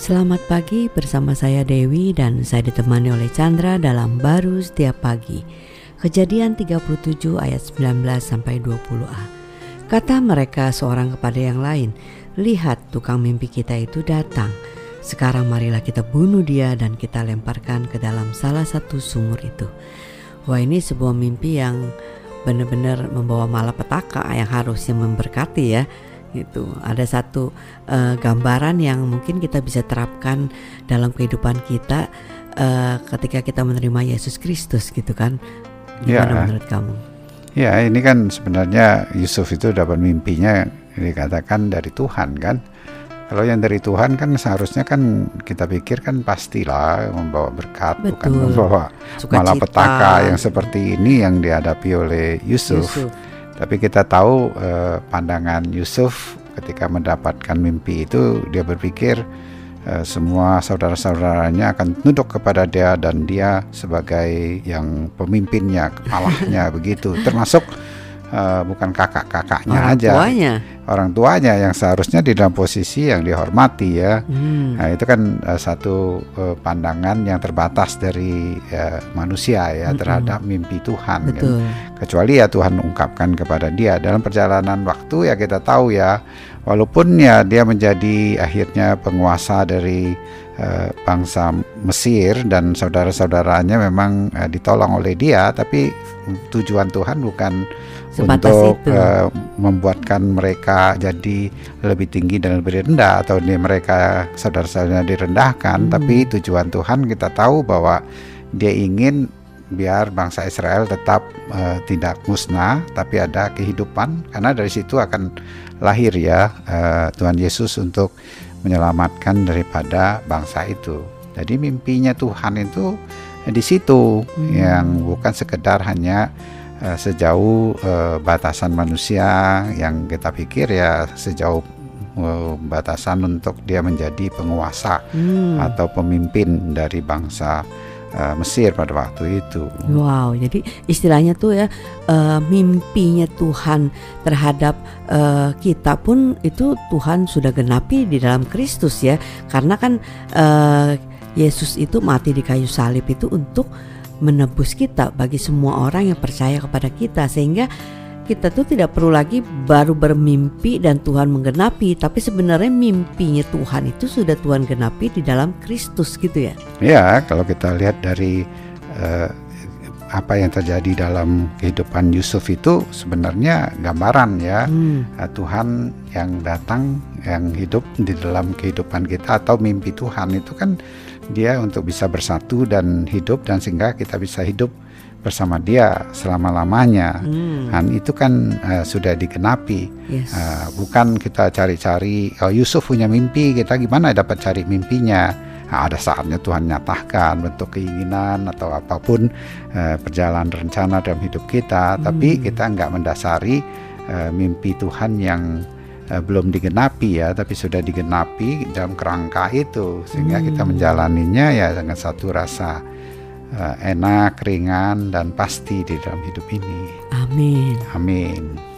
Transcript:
Selamat pagi bersama saya Dewi dan saya ditemani oleh Chandra dalam Baru Setiap Pagi. Kejadian 37 ayat 19 sampai 20a. Kata mereka seorang kepada yang lain, "Lihat tukang mimpi kita itu datang. Sekarang marilah kita bunuh dia dan kita lemparkan ke dalam salah satu sumur itu." Wah, ini sebuah mimpi yang benar-benar membawa malapetaka yang harusnya memberkati ya gitu. Ada satu uh, gambaran yang mungkin kita bisa terapkan dalam kehidupan kita uh, ketika kita menerima Yesus Kristus gitu kan. Gimana ya. menurut kamu? Ya, ini kan sebenarnya Yusuf itu dapat mimpinya dikatakan dari Tuhan kan. Kalau yang dari Tuhan kan seharusnya kan kita pikir kan pastilah membawa berkat Betul. bukan membawa malapetaka yang seperti ini yang dihadapi oleh Yusuf. Yusuf tapi kita tahu eh, pandangan Yusuf ketika mendapatkan mimpi itu dia berpikir eh, semua saudara-saudaranya akan tunduk kepada dia dan dia sebagai yang pemimpinnya, kepalanya begitu. Termasuk uh, bukan kakak-kakaknya aja. Tuanya. Orang tuanya yang seharusnya di dalam posisi yang dihormati ya. Hmm. Nah, itu kan uh, satu uh, pandangan yang terbatas dari uh, manusia ya hmm. terhadap mimpi Tuhan kan. Kecuali ya Tuhan ungkapkan kepada dia dalam perjalanan waktu ya kita tahu ya walaupun ya dia menjadi akhirnya penguasa dari uh, bangsa Mesir dan saudara-saudaranya memang uh, ditolong oleh dia tapi tujuan Tuhan bukan Sebatas untuk itu. Uh, membuatkan mereka jadi lebih tinggi dan lebih rendah atau ini mereka saudara-saudaranya direndahkan hmm. tapi tujuan Tuhan kita tahu bahwa dia ingin biar bangsa Israel tetap uh, tidak musnah tapi ada kehidupan karena dari situ akan lahir ya uh, Tuhan Yesus untuk menyelamatkan daripada bangsa itu. Jadi mimpinya Tuhan itu di situ hmm. yang bukan sekedar hanya uh, sejauh uh, batasan manusia yang kita pikir ya sejauh uh, batasan untuk dia menjadi penguasa hmm. atau pemimpin dari bangsa uh, Mesir pada waktu itu. Wow, jadi istilahnya tuh ya uh, mimpinya Tuhan terhadap uh, kita pun itu Tuhan sudah genapi di dalam Kristus ya, karena kan uh, Yesus itu mati di kayu salib itu untuk menebus kita bagi semua orang yang percaya kepada kita sehingga kita tuh tidak perlu lagi baru bermimpi dan Tuhan menggenapi tapi sebenarnya mimpinya Tuhan itu sudah Tuhan genapi di dalam Kristus gitu ya. Ya, kalau kita lihat dari uh, apa yang terjadi dalam kehidupan Yusuf itu sebenarnya gambaran ya hmm. uh, Tuhan yang datang yang hidup di dalam kehidupan kita atau mimpi Tuhan itu kan dia untuk bisa bersatu dan hidup dan sehingga kita bisa hidup bersama dia selama-lamanya. Hmm. Dan itu kan uh, sudah dikenapi. Yes. Uh, bukan kita cari-cari oh, Yusuf punya mimpi, kita gimana dapat cari mimpinya? Nah, ada saatnya Tuhan nyatakan bentuk keinginan atau apa pun uh, perjalanan rencana dalam hidup kita, hmm. tapi kita nggak mendasari uh, mimpi Tuhan yang uh, belum digenapi ya, tapi sudah digenapi dalam kerangka itu sehingga hmm. kita menjalaninya ya dengan satu rasa enak, ringan dan pasti di dalam hidup ini. Amin. Amin.